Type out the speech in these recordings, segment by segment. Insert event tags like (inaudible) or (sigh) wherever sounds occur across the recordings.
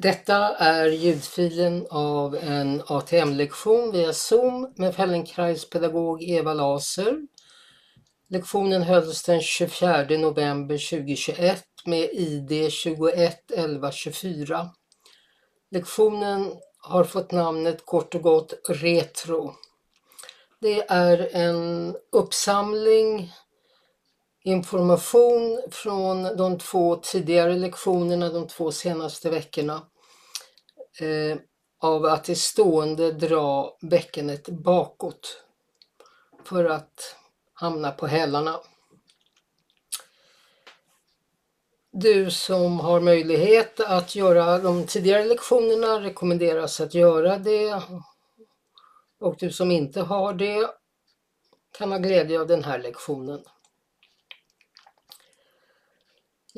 Detta är ljudfilen av en ATM-lektion via Zoom med Fellenkrais pedagog Eva Laser. Lektionen hölls den 24 november 2021 med ID 21 11 24. Lektionen har fått namnet kort och gott Retro. Det är en uppsamling information från de två tidigare lektionerna de två senaste veckorna eh, av att i stående dra bäckenet bakåt för att hamna på hälarna. Du som har möjlighet att göra de tidigare lektionerna rekommenderas att göra det och du som inte har det kan ha glädje av den här lektionen.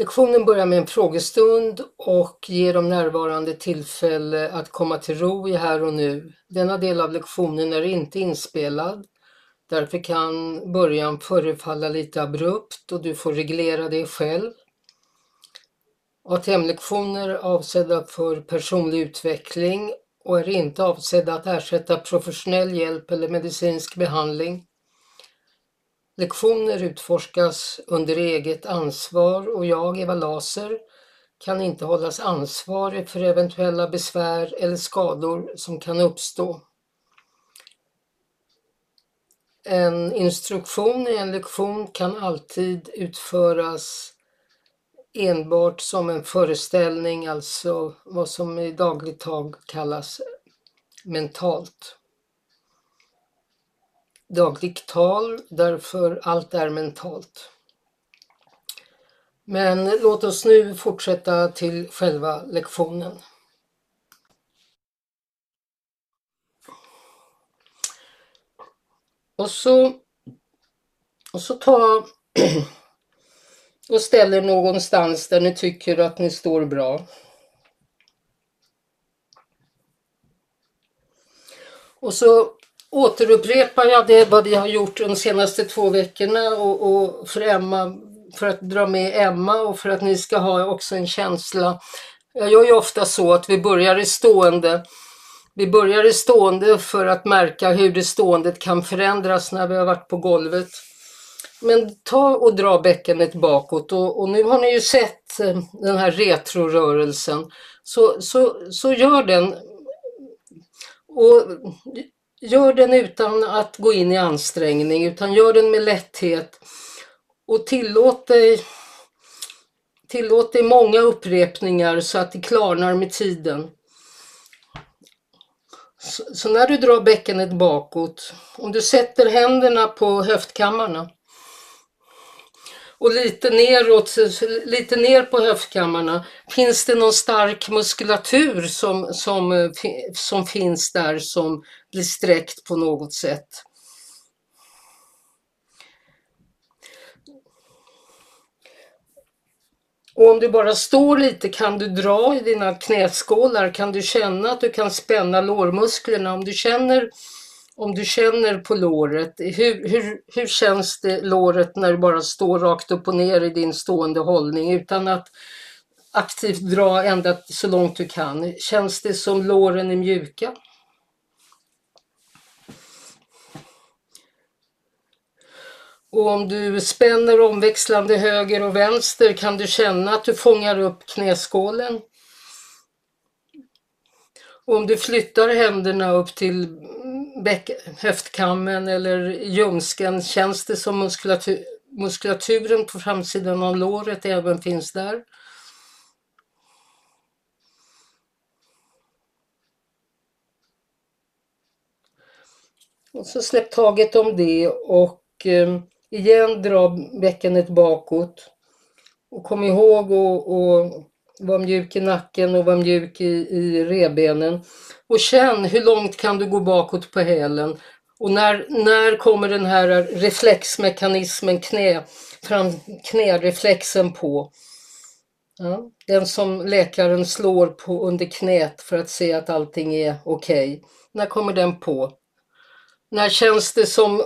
Lektionen börjar med en frågestund och ger de närvarande tillfälle att komma till ro i här och nu. Denna del av lektionen är inte inspelad. Därför kan början förefalla lite abrupt och du får reglera det själv. ATM-lektioner är avsedda för personlig utveckling och är inte avsedda att ersätta professionell hjälp eller medicinsk behandling. Lektioner utforskas under eget ansvar och jag, Eva Laser, kan inte hållas ansvarig för eventuella besvär eller skador som kan uppstå. En instruktion i en lektion kan alltid utföras enbart som en föreställning, alltså vad som i dagligt tag kallas mentalt dagligt tal därför allt är mentalt. Men låt oss nu fortsätta till själva lektionen. Och så, och så ta (clears throat) och ställer någonstans där ni tycker att ni står bra. Och så återupprepar jag det vad vi har gjort de senaste två veckorna och, och för Emma för att dra med Emma och för att ni ska ha också en känsla. Jag gör ju ofta så att vi börjar i stående. Vi börjar i stående för att märka hur det ståendet kan förändras när vi har varit på golvet. Men ta och dra bäckenet bakåt och, och nu har ni ju sett eh, den här retrorörelsen. Så, så, så gör den. Och Gör den utan att gå in i ansträngning utan gör den med lätthet och tillåt dig, tillåt dig många upprepningar så att det klarnar med tiden. Så, så när du drar bäckenet bakåt, om du sätter händerna på höftkammarna och lite neråt, lite ner på höftkammarna. Finns det någon stark muskulatur som, som, eh, som finns där som blir sträckt på något sätt? Och om du bara står lite kan du dra i dina knäskålar, kan du känna att du kan spänna lårmusklerna. Om du känner om du känner på låret, hur, hur, hur känns det låret när du bara står rakt upp och ner i din stående hållning utan att aktivt dra ända så långt du kan? Känns det som låren är mjuka? Och om du spänner omväxlande höger och vänster kan du känna att du fångar upp knäskålen. Och om du flyttar händerna upp till bäck, höftkammen eller ljumsken, känns det som muskulatur, muskulaturen på framsidan av låret även finns där? Och så släpp taget om det och eh, igen dra bäckenet bakåt. Och kom ihåg att vara mjuk i nacken och vara mjuk i, i rebenen. Och känn hur långt kan du gå bakåt på hälen. Och när, när kommer den här reflexmekanismen, knä, fram, knäreflexen på? Ja, den som läkaren slår på under knät för att se att allting är okej. Okay. När kommer den på? När känns det som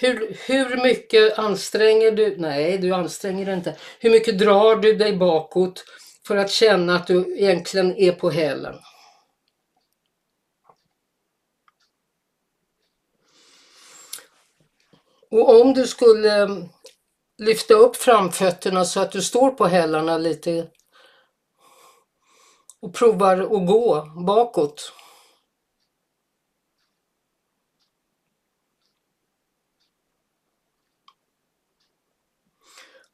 hur, hur mycket anstränger du? Nej, du anstränger dig inte. Hur mycket drar du dig bakåt? för att känna att du egentligen är på hälen. Och om du skulle mm, lyfta upp framfötterna så att du står på hälarna lite och provar att gå bakåt.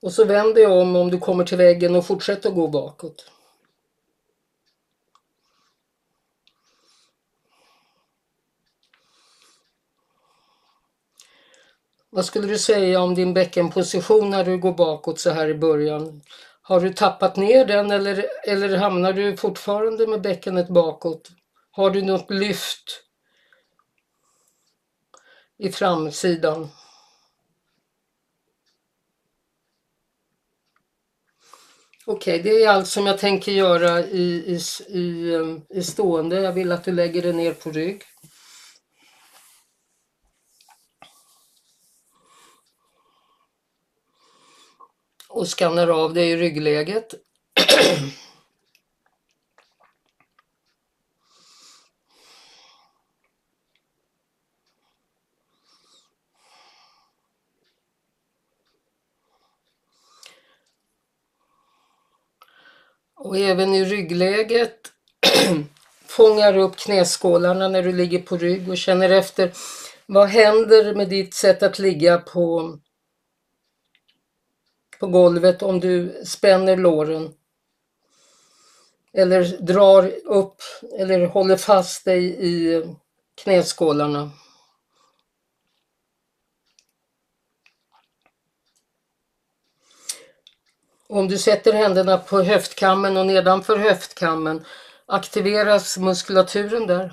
Och så vänder jag om om du kommer till väggen och fortsätter gå bakåt. Vad skulle du säga om din bäckenposition när du går bakåt så här i början? Har du tappat ner den eller, eller hamnar du fortfarande med bäckenet bakåt? Har du något lyft i framsidan? Okej, okay, det är allt som jag tänker göra i, i, i, um, i stående. Jag vill att du lägger dig ner på rygg. och skannar av det i ryggläget. (clears throat) Och även i ryggläget (clears throat) fångar upp knäskålarna när du ligger på rygg och känner efter vad händer med ditt sätt att ligga på på golvet om du spänner låren. Eller drar upp eller håller fast dig i knäskålarna. Om du sätter händerna på höftkammen och nedanför höftkammen aktiveras muskulaturen där.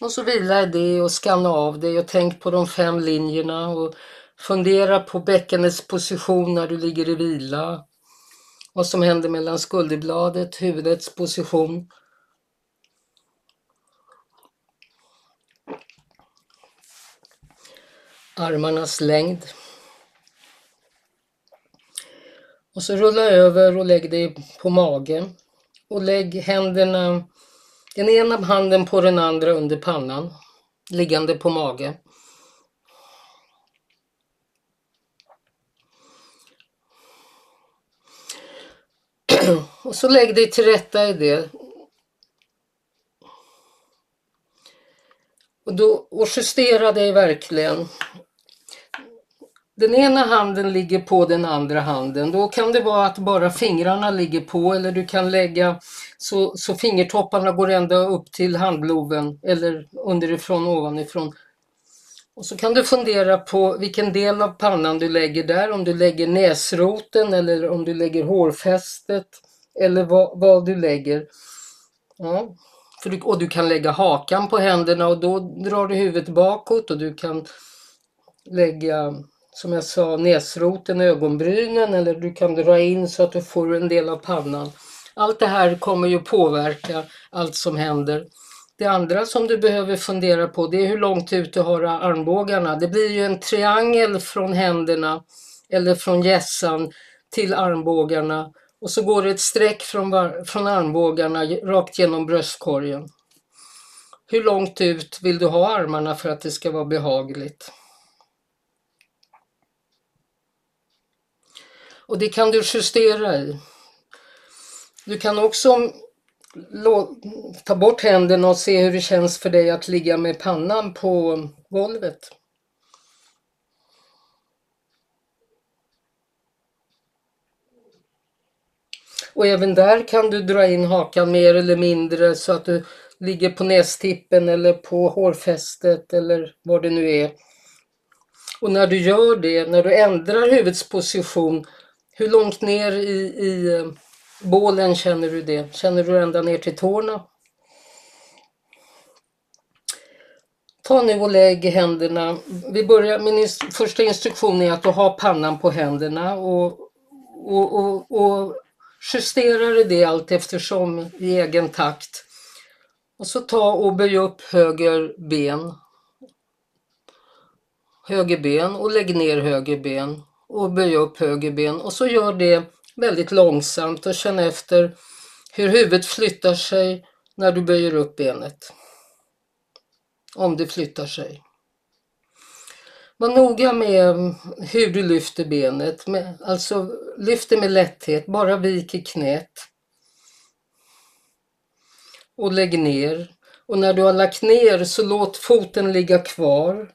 Och så vila i det och skanna av dig och tänk på de fem linjerna och fundera på bäckenets position när du ligger i vila. Vad som händer mellan skulderbladet, huvudets position. Armarnas längd. Och så rulla över och lägg dig på magen. Och lägg händerna den ena handen på den andra under pannan, liggande på mage. (clears throat) Och så lägg dig till rätta i det. Och, då, och justera dig verkligen. Den ena handen ligger på den andra handen. Då kan det vara att bara fingrarna ligger på eller du kan lägga så, så fingertopparna går ända upp till handloven eller underifrån ovanifrån. Och så kan du fundera på vilken del av pannan du lägger där, om du lägger näsroten eller om du lägger hårfästet eller vad, vad du lägger. Ja. För du, och du kan lägga hakan på händerna och då drar du huvudet bakåt och du kan lägga som jag sa näsroten, ögonbrynen eller du kan dra in så att du får en del av pannan. Allt det här kommer ju påverka allt som händer. Det andra som du behöver fundera på det är hur långt ut du har armbågarna. Det blir ju en triangel från händerna eller från gässan till armbågarna och så går det ett streck från, från armbågarna rakt genom bröstkorgen. Hur långt ut vill du ha armarna för att det ska vara behagligt? Och det kan du justera i. Du kan också ta bort händerna och se hur det känns för dig att ligga med pannan på golvet. Och även där kan du dra in hakan mer eller mindre så att du ligger på nästippen eller på hårfästet eller vad det nu är. Och när du gör det, när du ändrar huvudets position, hur långt ner i, i eh, Bålen känner du det? Känner du ända ner till tårna? Ta nu och lägg händerna. Vi börjar, min första instruktion är att du har pannan på händerna och, och, och, och justerar det allt eftersom i egen takt. Och så ta och böj upp höger ben höger ben och lägg ner höger ben och böja upp höger ben och så gör det väldigt långsamt och känn efter hur huvudet flyttar sig när du böjer upp benet. Om det flyttar sig. Var noga med hur du lyfter benet, alltså lyft det med lätthet, bara vik i knät. Och lägg ner. Och när du har lagt ner så låt foten ligga kvar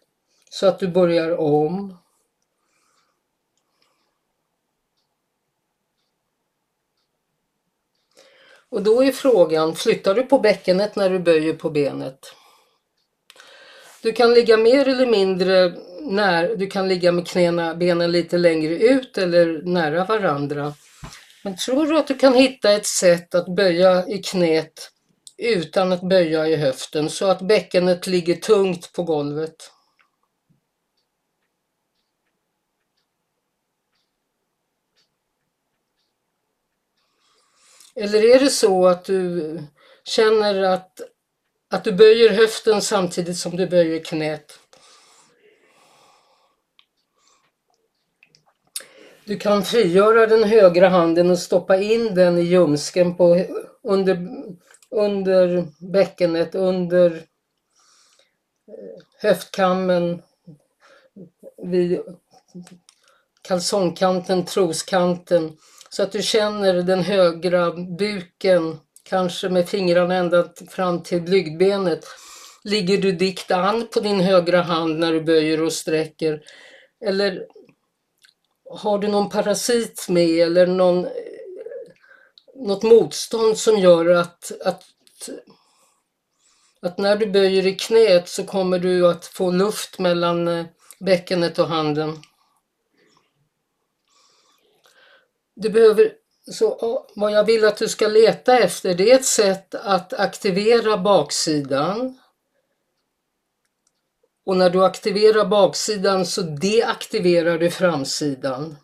så att du börjar om. Och då är frågan, flyttar du på bäckenet när du böjer på benet? Du kan ligga mer eller mindre när, du kan ligga med knäna, benen lite längre ut eller nära varandra. Men tror du att du kan hitta ett sätt att böja i knät utan att böja i höften så att bäckenet ligger tungt på golvet? Eller är det så att du känner att, att du böjer höften samtidigt som du böjer knät? Du kan frigöra den högra handen och stoppa in den i ljumsken på, under, under bäckenet, under eh, höftkammen, vid kalsongkanten, troskanten så att du känner den högra buken, kanske med fingrarna ända fram till blygdbenet. Ligger du dikt an på din högra hand när du böjer och sträcker? Eller har du någon parasit med eller någon, något motstånd som gör att, att, att när du böjer i knät så kommer du att få luft mellan eh, bäckenet och handen? Du behöver, så vad jag vill att du ska leta efter det är ett sätt att aktivera baksidan. Och när du aktiverar baksidan så deaktiverar du framsidan.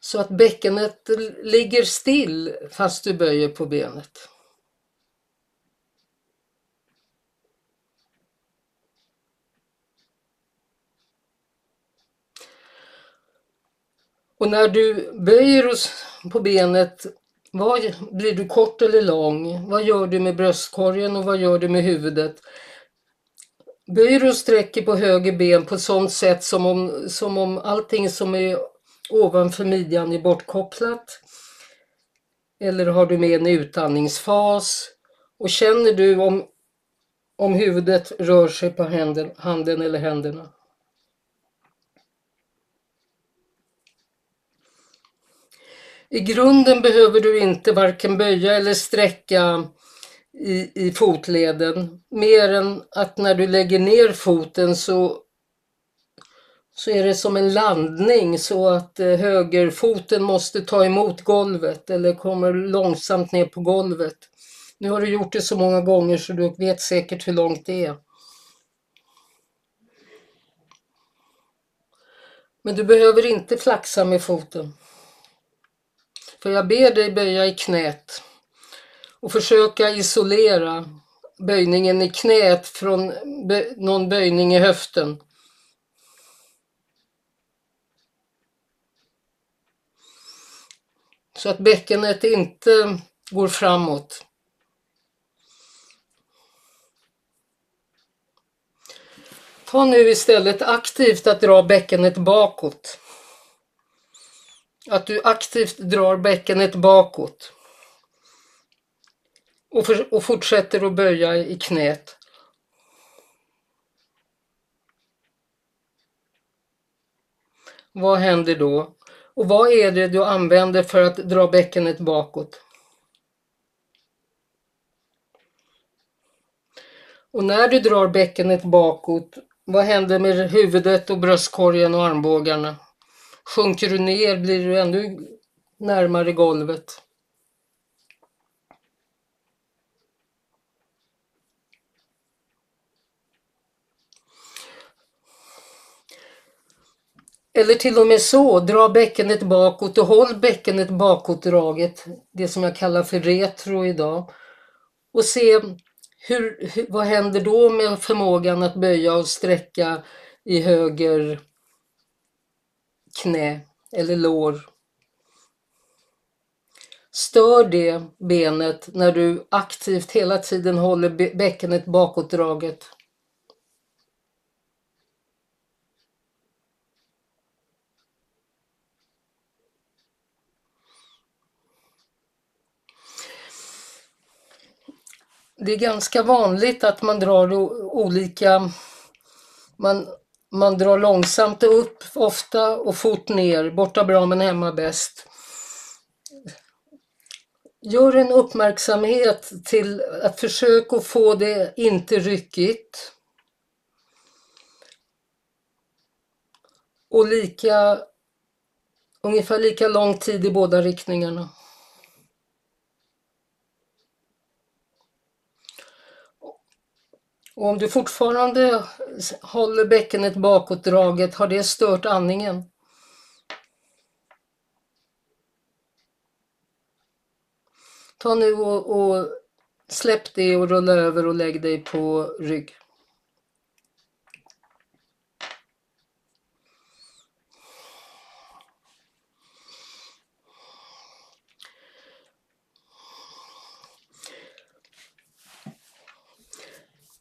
Så att bäckenet ligger still fast du böjer på benet. Och när du böjer på benet, vad, blir du kort eller lång? Vad gör du med bröstkorgen och vad gör du med huvudet? Böjer och sträcker på höger ben på sådant sätt som om, som om allting som är ovanför midjan är bortkopplat? Eller har du med en utandningsfas? Och känner du om, om huvudet rör sig på handen, handen eller händerna? I grunden behöver du inte varken böja eller sträcka i, i fotleden. Mer än att när du lägger ner foten så, så är det som en landning så att eh, högerfoten måste ta emot golvet eller kommer långsamt ner på golvet. Nu har du gjort det så många gånger så du vet säkert hur långt det är. Men du behöver inte flaxa med foten. För jag ber dig böja i knät och försöka isolera böjningen i knät från någon böjning i höften. Så att bäckenet inte går framåt. Ta nu istället aktivt att dra bäckenet bakåt. Att du aktivt drar bäckenet bakåt. Och, för, och fortsätter att böja i knät. Vad händer då? Och vad är det du använder för att dra bäckenet bakåt? Och när du drar bäckenet bakåt, vad händer med huvudet och bröstkorgen och armbågarna? Sjunker du ner blir du ännu närmare golvet. Eller till och med så, dra bäckenet bakåt och håll bäckenet bakåtdraget, det som jag kallar för retro idag. Och se hur, vad händer då med förmågan att böja och sträcka i höger knä eller lår? Stör det benet när du aktivt hela tiden håller bäckenet bakåtdraget? det är ganska vanligt att man drar olika... Man, man drar långsamt upp ofta och fort ner. Borta bra men hemma bäst. Gör en uppmärksamhet till att försöka få det inte ryckigt. Och lika, ungefär lika lång tid i båda riktningarna. Och om du fortfarande håller bäckenet bakåtdraget, har det stört andningen? Ta nu och, och släpp det och rulla över och lägg dig på rygg.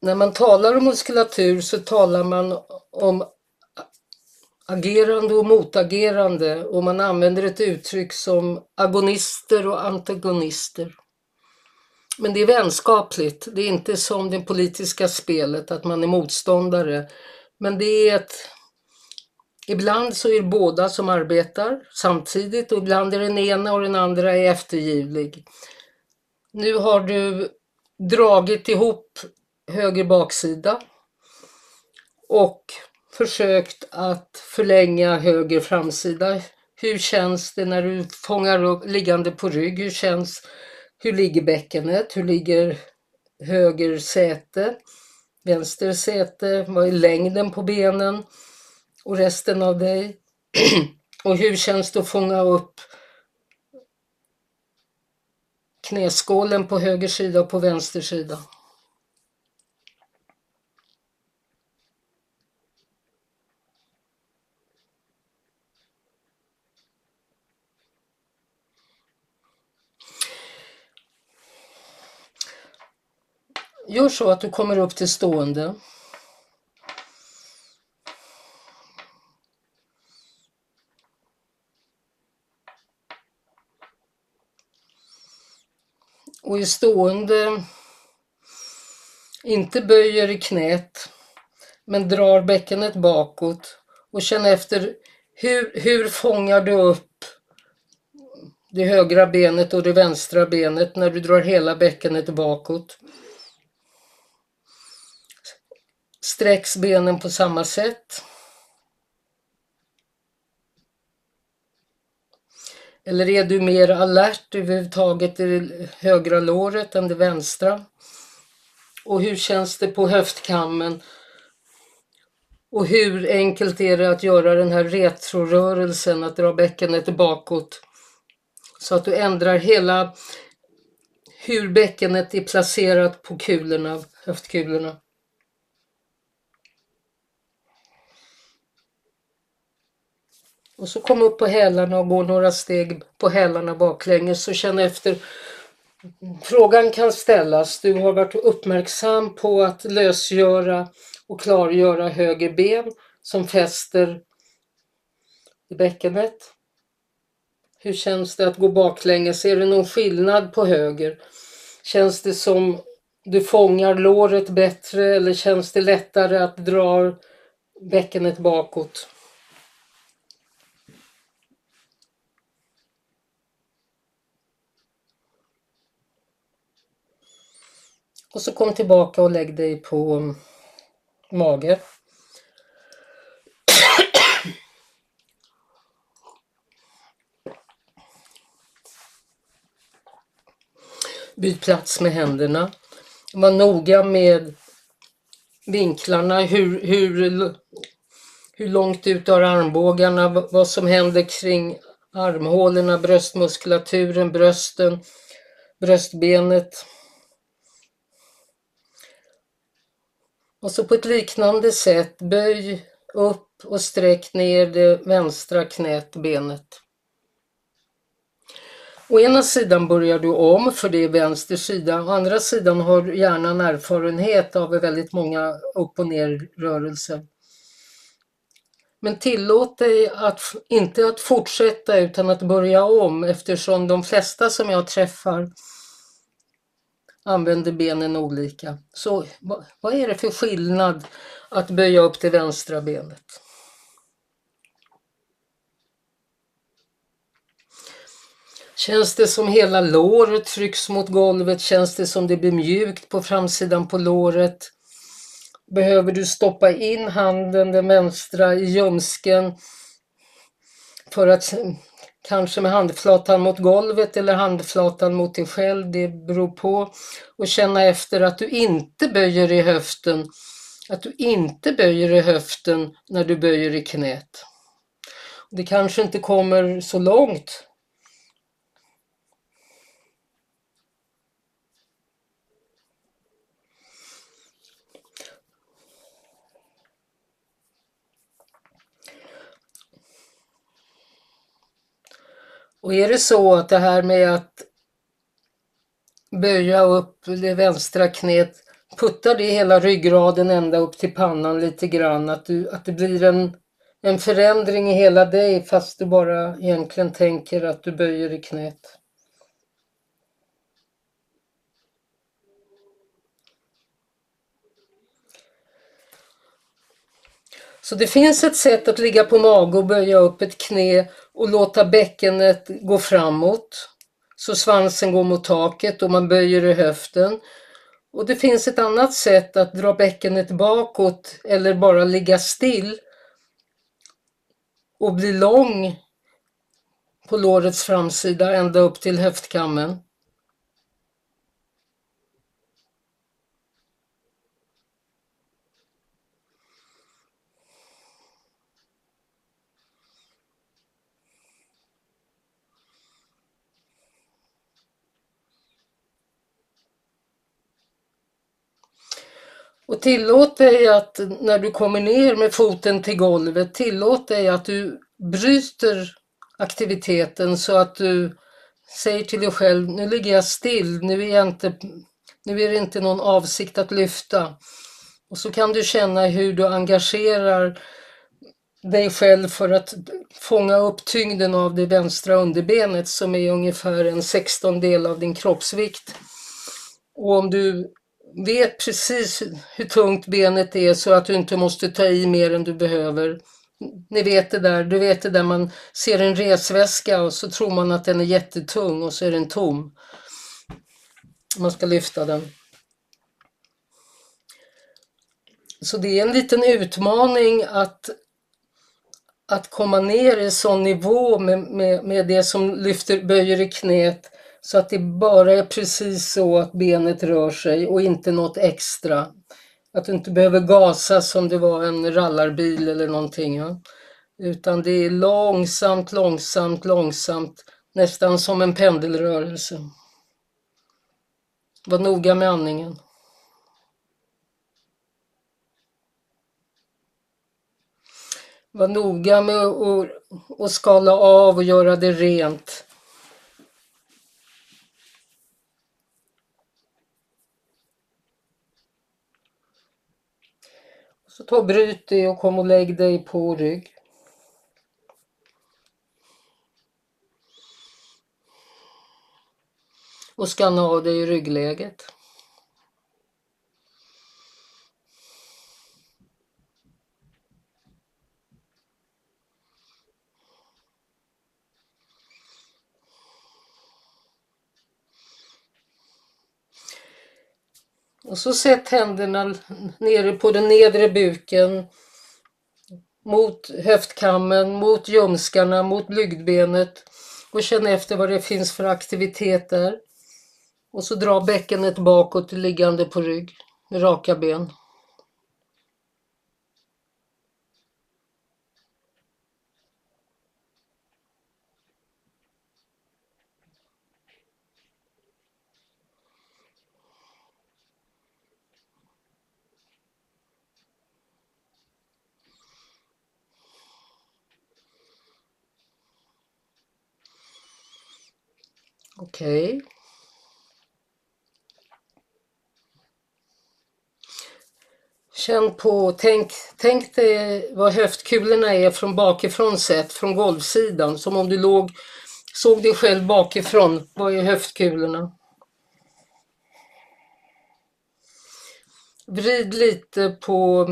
När man talar om muskulatur så talar man om agerande och motagerande och man använder ett uttryck som agonister och antagonister. Men det är vänskapligt, det är inte som det politiska spelet att man är motståndare. Men det är ett... Ibland så är det båda som arbetar samtidigt och ibland är den ena och den andra är eftergivlig. Nu har du dragit ihop höger baksida och försökt att förlänga höger framsida. Hur känns det när du fångar upp liggande på rygg? Hur känns, hur ligger bäckenet? Hur ligger höger säte? Vänster säte? Vad är längden på benen? Och resten av dig? (clears throat) och hur känns det att fånga upp knäskålen på höger sida och på vänster sida? Gör så att du kommer upp till stående. Och i stående, inte böjer i knät, men drar bäckenet bakåt och känn efter hur, hur fångar du upp det högra benet och det vänstra benet när du drar hela bäckenet bakåt. Sträcks benen på samma sätt. Eller är du mer alert överhuvudtaget i det högra låret än det vänstra? Och hur känns det på höftkammen? Och hur enkelt är det att göra den här retrorörelsen, att dra bäckenet bakåt? Så att du ändrar hela hur bäckenet är placerat på kulorna, höftkulorna. Och så kom upp på hälarna och gå några steg på hälarna baklänges och känn efter. Frågan kan ställas. Du har varit uppmärksam på att lösgöra och klargöra höger ben som fäster i bäckenet. Hur känns det att gå baklänges? Är det någon skillnad på höger? Känns det som du fångar låret bättre eller känns det lättare att dra bäckenet bakåt? Och så kom tillbaka och lägg dig på mage. Byt plats med händerna. Var noga med vinklarna, hur, hur, hur långt ut har armbågarna, vad som händer kring armhålorna, bröstmuskulaturen, brösten, bröstbenet. Och så på ett liknande sätt, böj upp och sträck ner det vänstra knät, benet. Å ena sidan börjar du om, för det är vänster sida. Å andra sidan har hjärnan erfarenhet av väldigt många upp och ner rörelser. Men tillåt dig att, inte att fortsätta utan att börja om eftersom de flesta som jag träffar använder benen olika. Så vad är det för skillnad att böja upp det vänstra benet? Känns det som hela låret trycks mot golvet? Känns det som det blir mjukt på framsidan på låret? Behöver du stoppa in handen, den vänstra, i ljumsken för att kanske med handflatan mot golvet eller handflatan mot dig själv, det beror på. Och känna efter att du inte böjer i höften, att du inte böjer i höften när du böjer i knät. Det kanske inte kommer så långt Och är det så att det här med att böja upp det vänstra knät, puttar det hela ryggraden ända upp till pannan lite grann, att, du, att det blir en, en förändring i hela dig fast du bara egentligen tänker att du böjer i knät. Så det finns ett sätt att ligga på mage och böja upp ett knä och låta bäckenet gå framåt. Så svansen går mot taket och man böjer i höften. Och det finns ett annat sätt att dra bäckenet bakåt eller bara ligga still och bli lång på lårets framsida ända upp till höftkammen. Och tillåt dig att när du kommer ner med foten till golvet, tillåt dig att du bryter aktiviteten så att du säger till dig själv, nu ligger jag still, nu är, jag inte, nu är det inte någon avsikt att lyfta. Och så kan du känna hur du engagerar dig själv för att fånga upp tyngden av det vänstra underbenet som är ungefär en sextondel av din kroppsvikt. Och om du vet precis hur tungt benet är så att du inte måste ta i mer än du behöver. Ni vet det där, du vet det där man ser en resväska och så tror man att den är jättetung och så är den tom. Man ska lyfta den. Så det är en liten utmaning att, att komma ner i sån nivå med, med, med det som lyfter, böjer i knät så att det bara är precis så att benet rör sig och inte något extra. Att du inte behöver gasa som det var en rallarbil eller någonting. Ja? Utan det är långsamt, långsamt, långsamt. Nästan som en pendelrörelse. Var noga med andningen. Var noga med att skala av och göra det rent. Så ta och bryt det och kom och lägg dig på rygg. Och skanna av dig i ryggläget. Och så sätt händerna nere på den nedre buken mot höftkammen, mot ljumskarna, mot blygdbenet och känn efter vad det finns för aktivitet där. Och så dra bäckenet bakåt liggande på rygg, med raka ben. Okej. Okay. Känn på, tänk, tänk dig vad höftkulorna är från bakifrån sett, från golvsidan. Som om du låg, såg dig själv bakifrån. Vad är höftkulorna? Vrid lite på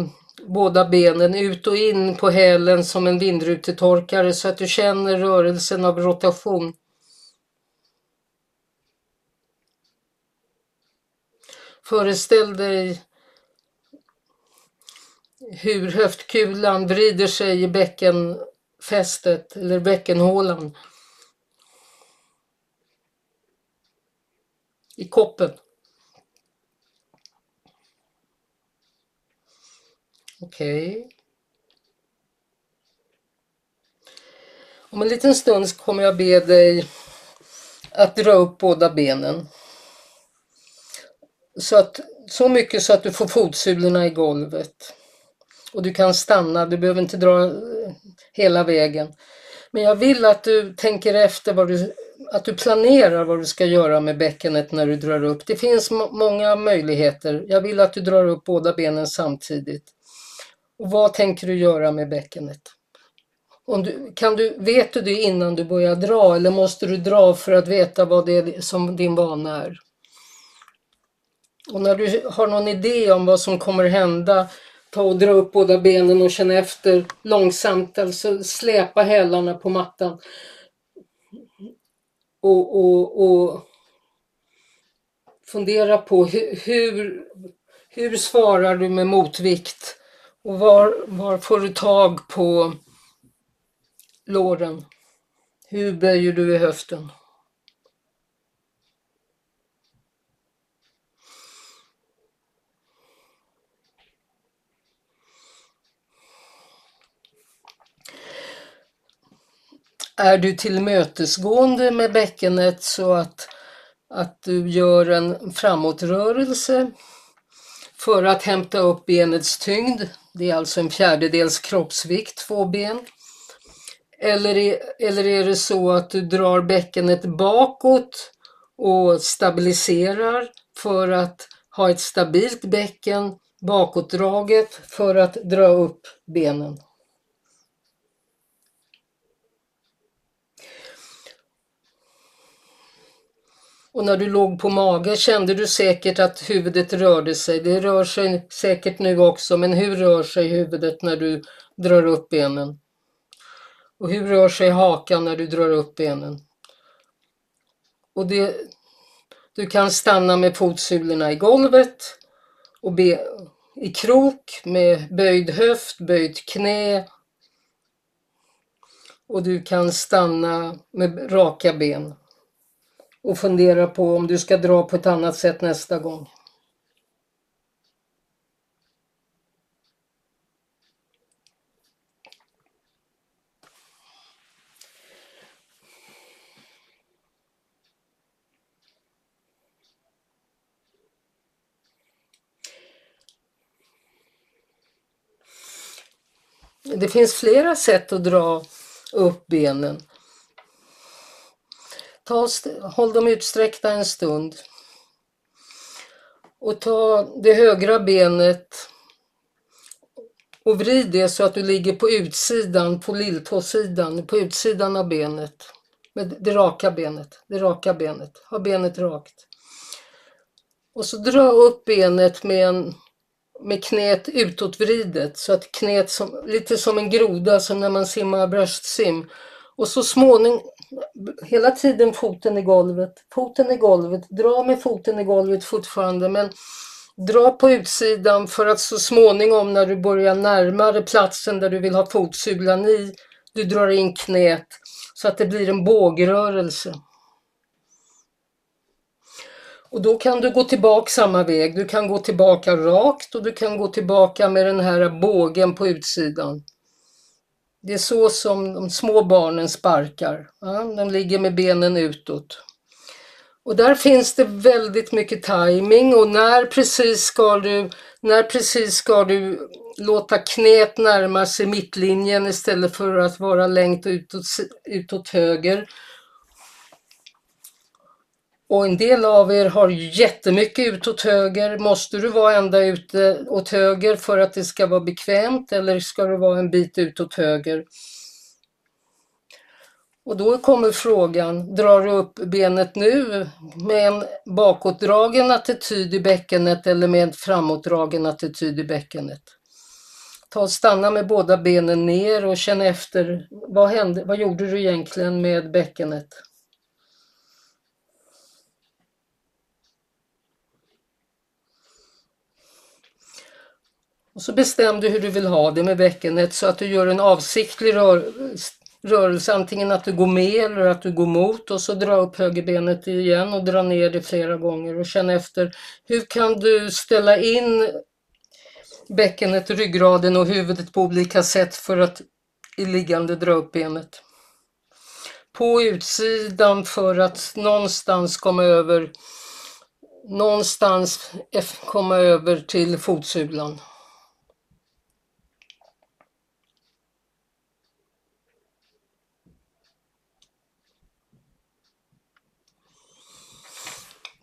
båda benen ut och in på hälen som en vindrutetorkare så att du känner rörelsen av rotation. Föreställ dig hur höftkulan vrider sig i bäckenfästet eller bäckenhålan. I koppen. Okej. Okay. Om en liten stund kommer jag be dig att dra upp båda benen. Så, att, så mycket så att du får fotsulorna i golvet. Och du kan stanna, du behöver inte dra eh, hela vägen. Men jag vill att du tänker efter vad du, att du planerar vad du ska göra med bäckenet när du drar upp. Det finns många möjligheter. Jag vill att du drar upp båda benen samtidigt. Och vad tänker du göra med bäckenet? Om du, kan du, vet du det innan du börjar dra eller måste du dra för att veta vad det är som din vana är? Och när du har någon idé om vad som kommer hända, ta och dra upp båda benen och känna efter långsamt, alltså släpa hälarna på mattan. Och, och, och fundera på hur, hur, hur svarar du med motvikt? Och var, var får du tag på låren? Hur böjer du i höften? Är du tillmötesgående med bäckenet så att, att du gör en framåtrörelse för att hämta upp benets tyngd. Det är alltså en fjärdedels kroppsvikt, två ben. Eller är, eller är det så att du drar bäckenet bakåt och stabiliserar för att ha ett stabilt bäcken bakåtdraget för att dra upp benen? Och när du låg på mage kände du säkert att huvudet rörde sig. Det rör sig säkert nu också, men hur rör sig huvudet när du drar upp benen? Och hur rör sig hakan när du drar upp benen? Och det, du kan stanna med fotsulorna i golvet och be, i krok med böjd höft, böjt knä. Och du kan stanna med raka ben och fundera på om du ska dra på ett annat sätt nästa gång. Det finns flera sätt att dra upp benen. Ta, håll dem utsträckta en stund. Och ta det högra benet och vrid det så att du ligger på utsidan, på lilltåsidan, på utsidan av benet. Med det raka benet, det raka benet. Ha benet rakt. Och så dra upp benet med, en, med knät utåtvridet så att knät som, lite som en groda som när man simmar bröstsim. Och så småningom, hela tiden foten i golvet, foten i golvet, dra med foten i golvet fortfarande men dra på utsidan för att så småningom när du börjar närmare platsen där du vill ha fotsulan i, du drar in knät så att det blir en bågrörelse. Och då kan du gå tillbaka samma väg. Du kan gå tillbaka rakt och du kan gå tillbaka med den här bågen på utsidan. Det är så som de små barnen sparkar. Ja, de ligger med benen utåt. Och där finns det väldigt mycket timing och när precis ska du, när precis ska du låta knät närma sig mittlinjen istället för att vara längt utåt, utåt höger. Och en del av er har jättemycket ut åt höger. Måste du vara ända ute eh, åt höger för att det ska vara bekvämt eller ska du vara en bit ut åt höger? Och då kommer frågan, drar du upp benet nu med en bakåtdragen attityd i bäckenet eller med en framåtdragen attityd i bäckenet? Ta och stanna med båda benen ner och känn efter, vad, hände, vad gjorde du egentligen med bäckenet? Och så bestäm du hur du vill ha det med bäckenet så att du gör en avsiktlig rör rörelse, antingen att du går med eller att du går mot och så dra upp högerbenet igen och dra ner det flera gånger och känn efter hur kan du ställa in bäckenet, ryggraden och huvudet på olika sätt för att i liggande dra upp benet. På utsidan för att någonstans komma över någonstans komma över till fotsulan.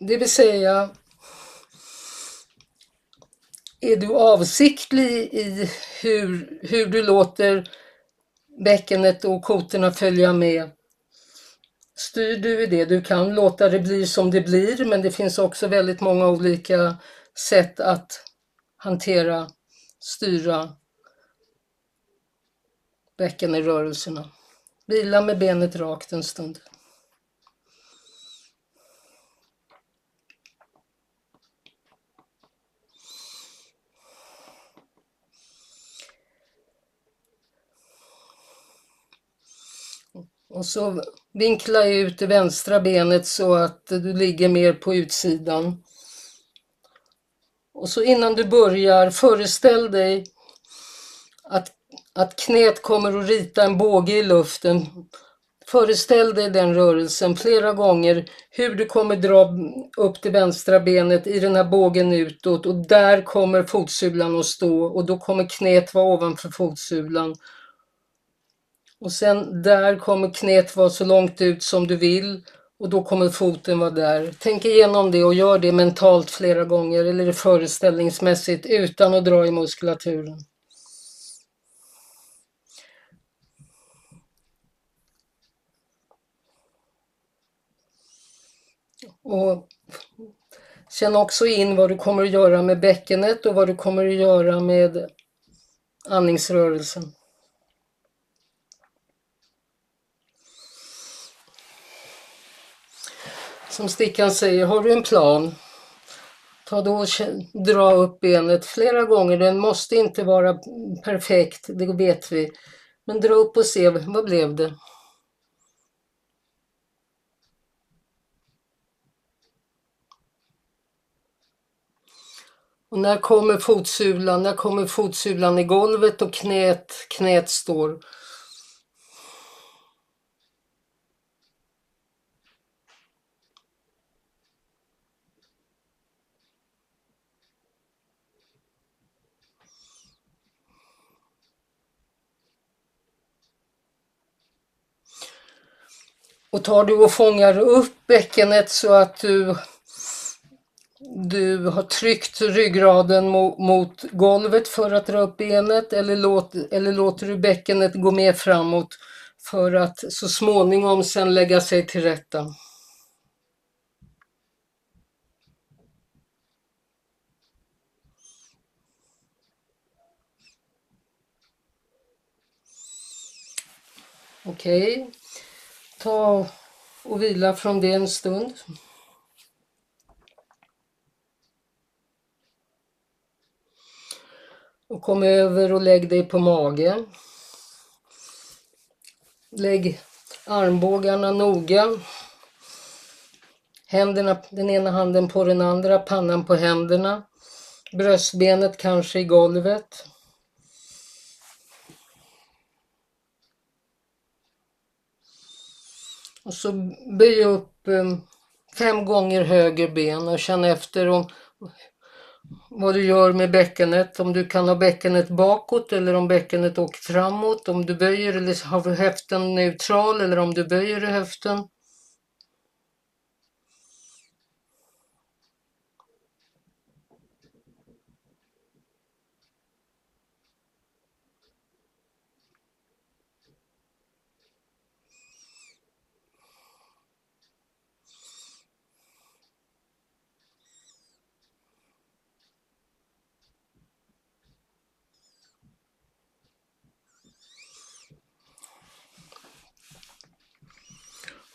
Det vill säga, är du avsiktlig i hur, hur du låter bäckenet och kotorna följa med? Styr du i det? Du kan låta det bli som det blir, men det finns också väldigt många olika sätt att hantera, styra bäckenrörelserna. Vila med benet rakt en stund. Och så vinkla ut det vänstra benet så att du ligger mer på utsidan. Och så innan du börjar, föreställ dig att, att knät kommer att rita en båge i luften. Föreställ dig den rörelsen flera gånger, hur du kommer dra upp det vänstra benet i den här bågen utåt och där kommer fotsulan att stå och då kommer knät vara ovanför fotsulan och sen där kommer knät vara så långt ut som du vill och då kommer foten vara där. Tänk igenom det och gör det mentalt flera gånger eller föreställningsmässigt utan att dra i muskulaturen. Och känn också in vad du kommer att göra med bäckenet och vad du kommer att göra med andningsrörelsen. Som Stickan säger, har du en plan, ta då och dra upp benet flera gånger. Den måste inte vara perfekt, det vet vi. Men dra upp och se, vad blev det? Och när kommer fotsulan? När kommer fotsulan i golvet och knät, knät står? Och tar du och fångar upp bäckenet så att du, du har tryckt ryggraden mot, mot golvet för att dra upp benet eller, låt, eller låter du bäckenet gå med framåt för att så småningom sen lägga sig till rätta. Okej. Okay ta och vila från det en stund. Och kom över och lägg dig på mage. Lägg armbågarna noga. Händerna, den ena handen på den andra, pannan på händerna. Bröstbenet kanske i golvet. Och så böj upp eh, fem gånger höger ben och känn efter om, vad du gör med bäckenet. Om du kan ha bäckenet bakåt eller om bäckenet åker framåt. Om du böjer eller har höften neutral eller om du böjer höften.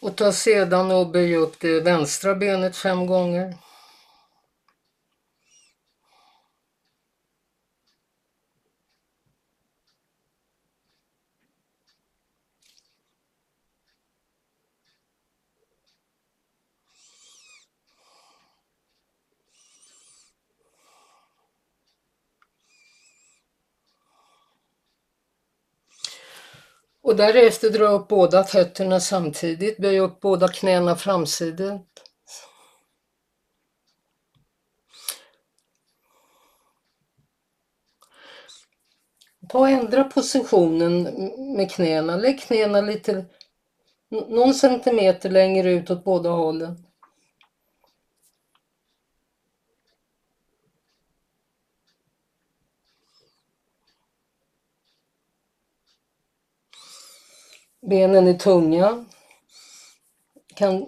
Och ta sedan och böj upp det vänstra benet fem gånger. Och därefter dra upp båda fötterna samtidigt, böj upp båda knäna framsidigt. Ta och ändra positionen med knäna. Lägg knäna lite, någon centimeter längre ut åt båda hållen. Benen är tunga. Kan,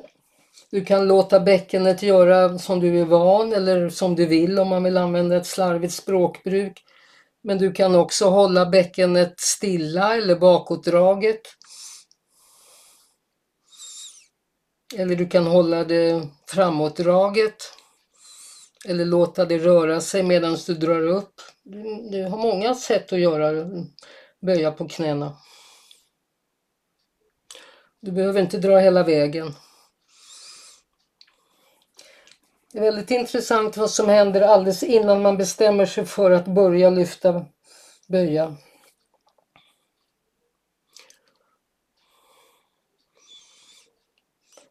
du kan låta bäckenet göra som du är van eller som du vill om man vill använda ett slarvigt språkbruk. Men du kan också hålla bäckenet stilla eller bakåtdraget. Eller du kan hålla det framåtdraget. Eller låta det röra sig medan du drar upp. Du, du har många sätt att göra, böja på knäna. Du behöver inte dra hela vägen. Det är väldigt intressant vad som händer alldeles innan man bestämmer sig för att börja lyfta böja.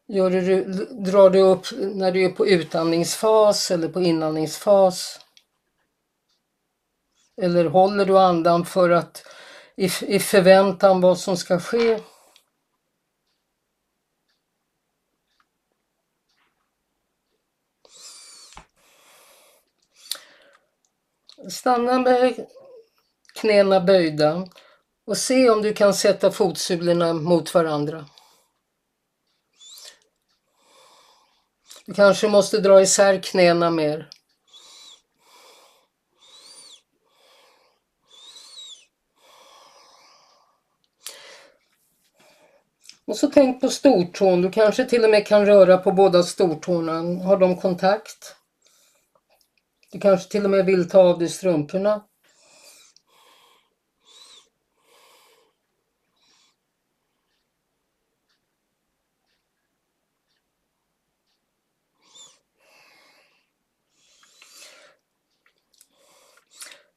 Gör du, drar du upp när du är på utandningsfas eller på inandningsfas? Eller håller du andan för att i, i förväntan vad som ska ske? Stanna med knäna böjda och se om du kan sätta fotsulorna mot varandra. Du kanske måste dra isär knäna mer. Och så tänk på stortån. Du kanske till och med kan röra på båda stortårna. Har de kontakt? Du kanske till och med vill ta av dig strumporna.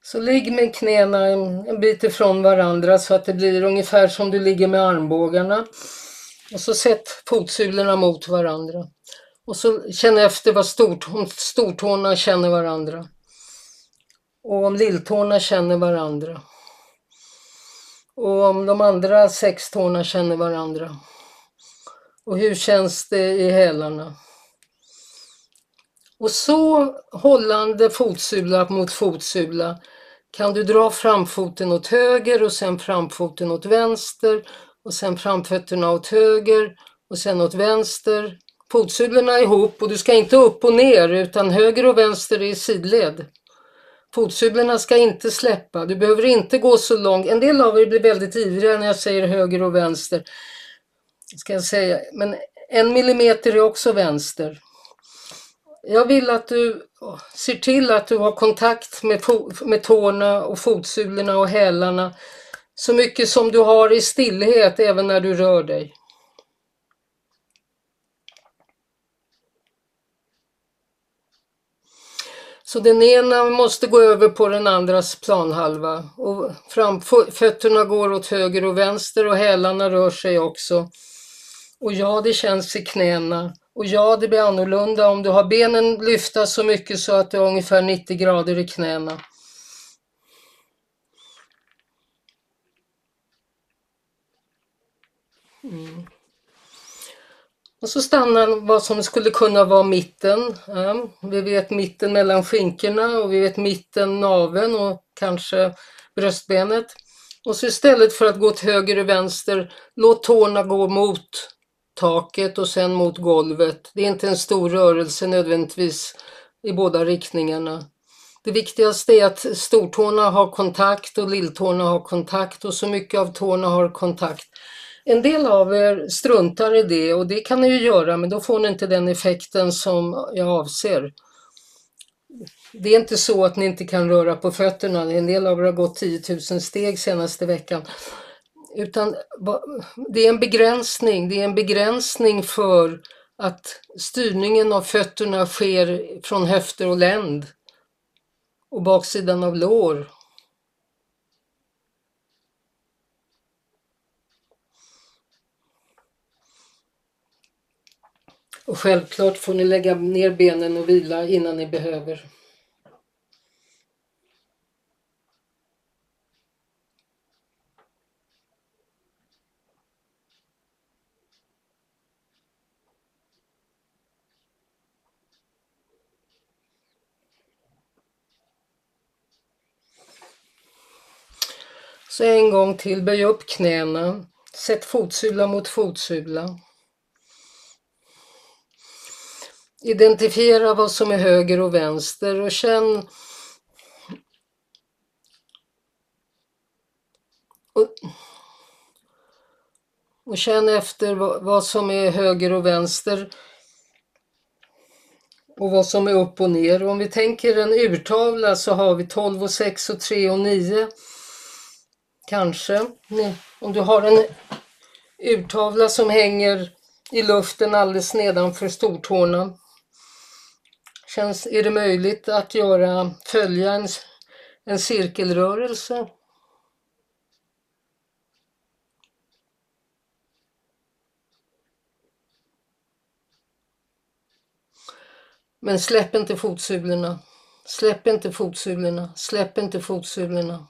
Så ligg med knäna en bit ifrån varandra så att det blir ungefär som du ligger med armbågarna. Och så sätt fotsulorna mot varandra. Och så känn efter vad stort, om stortårna känner varandra. Och om lilltårna känner varandra. Och om de andra sex tårna känner varandra. Och hur känns det i hälarna? Och så hållande fotsula mot fotsula kan du dra framfoten åt höger och sen framfoten åt vänster och sen framfötterna åt höger och sen åt vänster Fotsulorna ihop och du ska inte upp och ner utan höger och vänster är sidled. Fotsulorna ska inte släppa, du behöver inte gå så långt. En del av er blir väldigt ivriga när jag säger höger och vänster. Ska jag säga. Men en millimeter är också vänster. Jag vill att du ser till att du har kontakt med, med tårna och fotsulorna och hälarna så mycket som du har i stillhet även när du rör dig. Så den ena måste gå över på den andras planhalva. Och framfötterna går åt höger och vänster och hälarna rör sig också. Och ja, det känns i knäna. Och ja, det blir annorlunda om du har benen lyfta så mycket så att det är ungefär 90 grader i knäna. Mm. Och så stannar vad som skulle kunna vara mitten. Ja, vi vet mitten mellan skinkorna och vi vet mitten naven och kanske bröstbenet. Och så istället för att gå till höger och vänster, låt tårna gå mot taket och sen mot golvet. Det är inte en stor rörelse nödvändigtvis i båda riktningarna. Det viktigaste är att stortårna har kontakt och lilltårna har kontakt och så mycket av tårna har kontakt en del av er struntar i det och det kan ni ju göra men då får ni inte den effekten som jag avser. Det är inte så att ni inte kan röra på fötterna. En del av er har gått 10 000 steg senaste veckan. Utan det är en begränsning. Det är en begränsning för att styrningen av fötterna sker från höfter och länd och baksidan av lår. Och självklart får ni lägga ner benen och vila innan ni behöver. Så en gång till, böj upp knäna. Sätt fotsula mot fotsula. Identifiera vad som är höger och vänster och känn och, och känn efter vad, vad som är höger och vänster och vad som är upp och ner. Om vi tänker en urtavla så har vi 12 och 6 och 3 och 9. Kanske. Om du har en urtavla som hänger i luften alldeles nedanför stortårna Känns, är det möjligt att göra, följa en, en cirkelrörelse? Men släpp inte fotsulorna. Släpp inte fotsulorna. Släpp inte fotsulorna.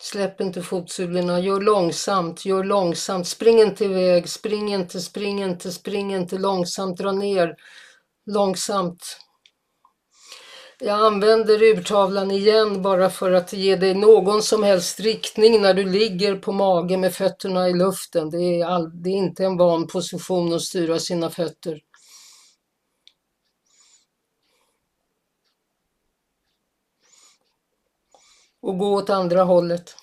Släpp inte fotsulorna. Gör långsamt. Gör långsamt. Spring inte iväg. Spring inte, spring inte, spring inte långsamt. Dra ner långsamt. Jag använder urtavlan igen bara för att ge dig någon som helst riktning när du ligger på mage med fötterna i luften. Det är, all, det är inte en van position att styra sina fötter. Och gå åt andra hållet.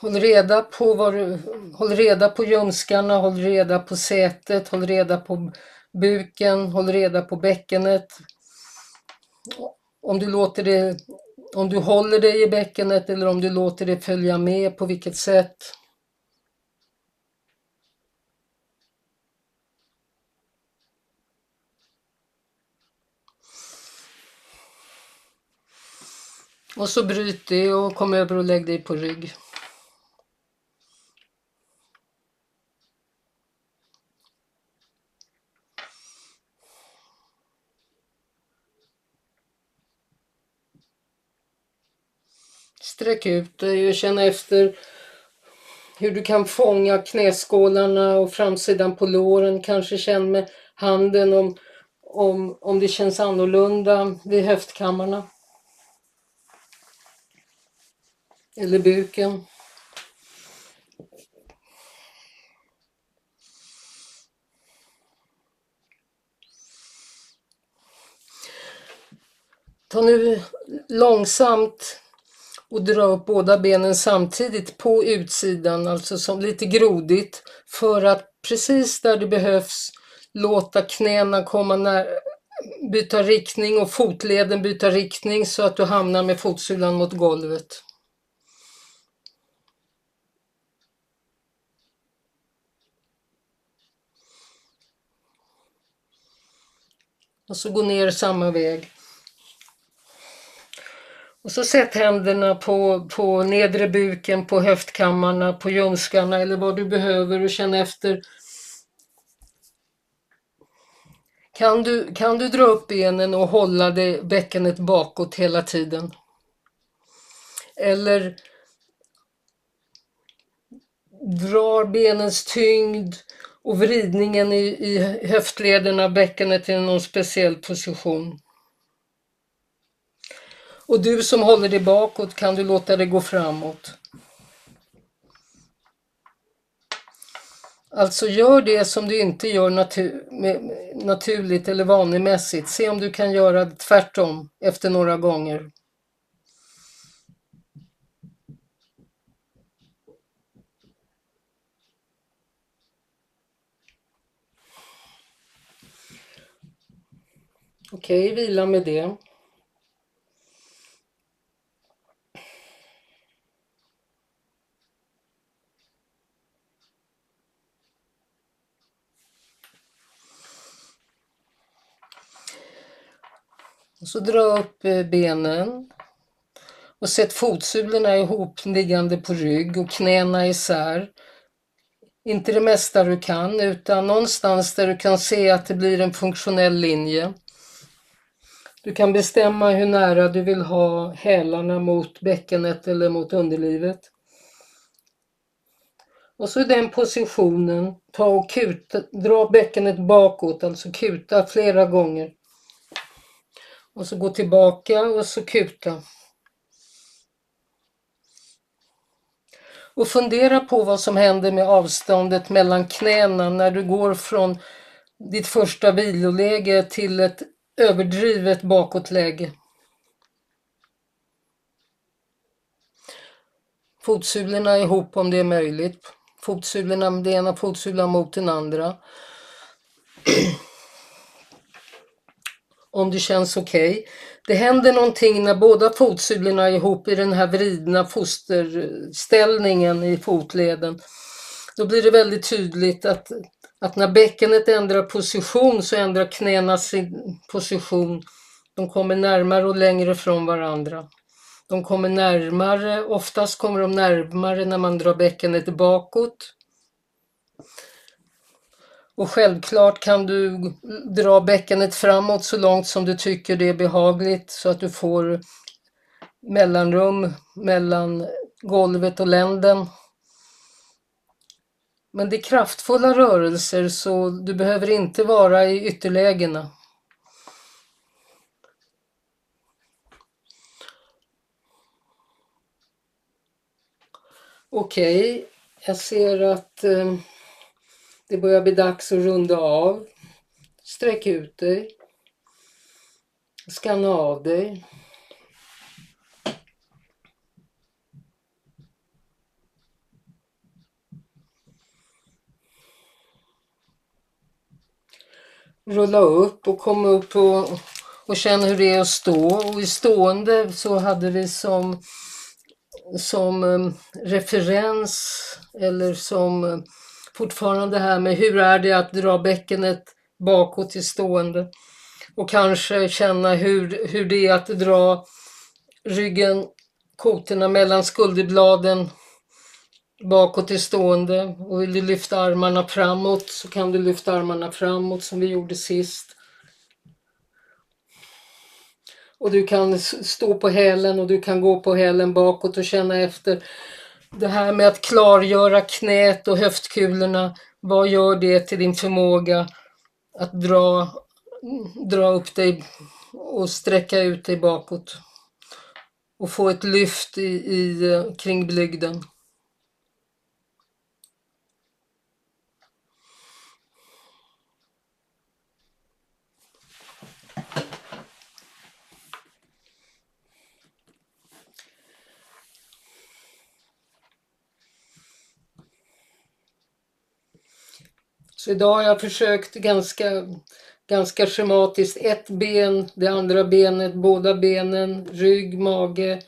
Håll reda på, vad du, håll reda på ljumskarna, håll reda på sätet, håll reda på buken, håll reda på bäckenet. Om du, låter det, om du håller dig i bäckenet eller om du låter det följa med, på vilket sätt. Och så bryt det och kom över och lägg dig på rygg. Sträck ut dig och känn efter hur du kan fånga knäskålarna och framsidan på låren. Kanske känn med handen om, om, om det känns annorlunda vid höftkammarna. Eller buken. Ta nu långsamt och dra upp båda benen samtidigt på utsidan, alltså som lite grodigt för att precis där det behövs låta knäna komma när, byta riktning och fotleden byta riktning så att du hamnar med fotsulan mot golvet. Och så gå ner samma väg. Och så sätt händerna på, på nedre buken, på höftkammarna, på ljumskarna eller vad du behöver och känn efter. Kan du, kan du dra upp benen och hålla det, bäckenet bakåt hela tiden? Eller drar benens tyngd och vridningen i, i höftlederna, bäckenet till någon speciell position. Och du som håller dig bakåt, kan du låta det gå framåt? Alltså gör det som du inte gör natur naturligt eller vanemässigt. Se om du kan göra det tvärtom efter några gånger. Okej, okay, vila med det. Och så dra upp eh, benen. Och sätt fotsulorna ihop liggande på rygg och knäna isär. Inte det mesta du kan, utan någonstans där du kan se att det blir en funktionell linje. Du kan bestämma hur nära du vill ha hälarna mot bäckenet eller mot underlivet. Och så i den positionen, ta och kuta, dra bäckenet bakåt, alltså kuta flera gånger. Och så gå tillbaka och så kuta. Och fundera på vad som händer med avståndet mellan knäna när du går från ditt första viloläge till ett överdrivet bakåtläge. Fotsulorna ihop om det är möjligt. Fotsulorna, den ena fotsulan mot den andra. (clears throat) om det känns okej. Okay. Det händer någonting när båda fotsulorna är ihop i den här vridna fosterställningen i fotleden. Då blir det väldigt tydligt att, att när bäckenet ändrar position så ändrar knäna sin position. De kommer närmare och längre från varandra. De kommer närmare, oftast kommer de närmare när man drar bäckenet bakåt. Och självklart kan du dra bäckenet framåt så långt som du tycker det är behagligt så att du får mellanrum mellan golvet och länden. Men det är kraftfulla rörelser så du behöver inte vara i ytterlägena. Okej, okay. jag ser att eh, det börjar bli dags att runda av. Sträck ut dig. Skanna av dig. Rulla upp och komma upp och, och känna hur det är att stå. Och i stående så hade vi som, som um, referens eller som um, fortfarande det här med hur är det att dra bäckenet bakåt till stående? Och kanske känna hur, hur det är att dra ryggen, kotorna mellan skulderbladen bakåt till stående. Och vill du lyfta armarna framåt så kan du lyfta armarna framåt som vi gjorde sist. Och du kan stå på hälen och du kan gå på hälen bakåt och känna efter det här med att klargöra knät och höftkulorna, vad gör det till din förmåga att dra, dra upp dig och sträcka ut dig bakåt och få ett lyft i, i eh, kring blygden. Så idag har jag försökt ganska, ganska schematiskt. Ett ben, det andra benet, båda benen, rygg, mage.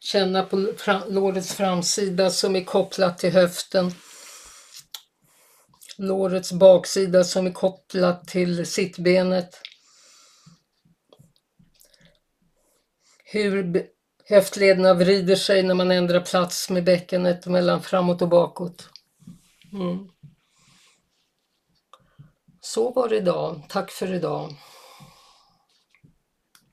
Känna på lårets framsida som är kopplat till höften. Lårets baksida som är kopplat till sittbenet. Hur höftlederna vrider sig när man ändrar plats med bäckenet mellan framåt och bakåt. Mm. Så var det idag. Tack för idag.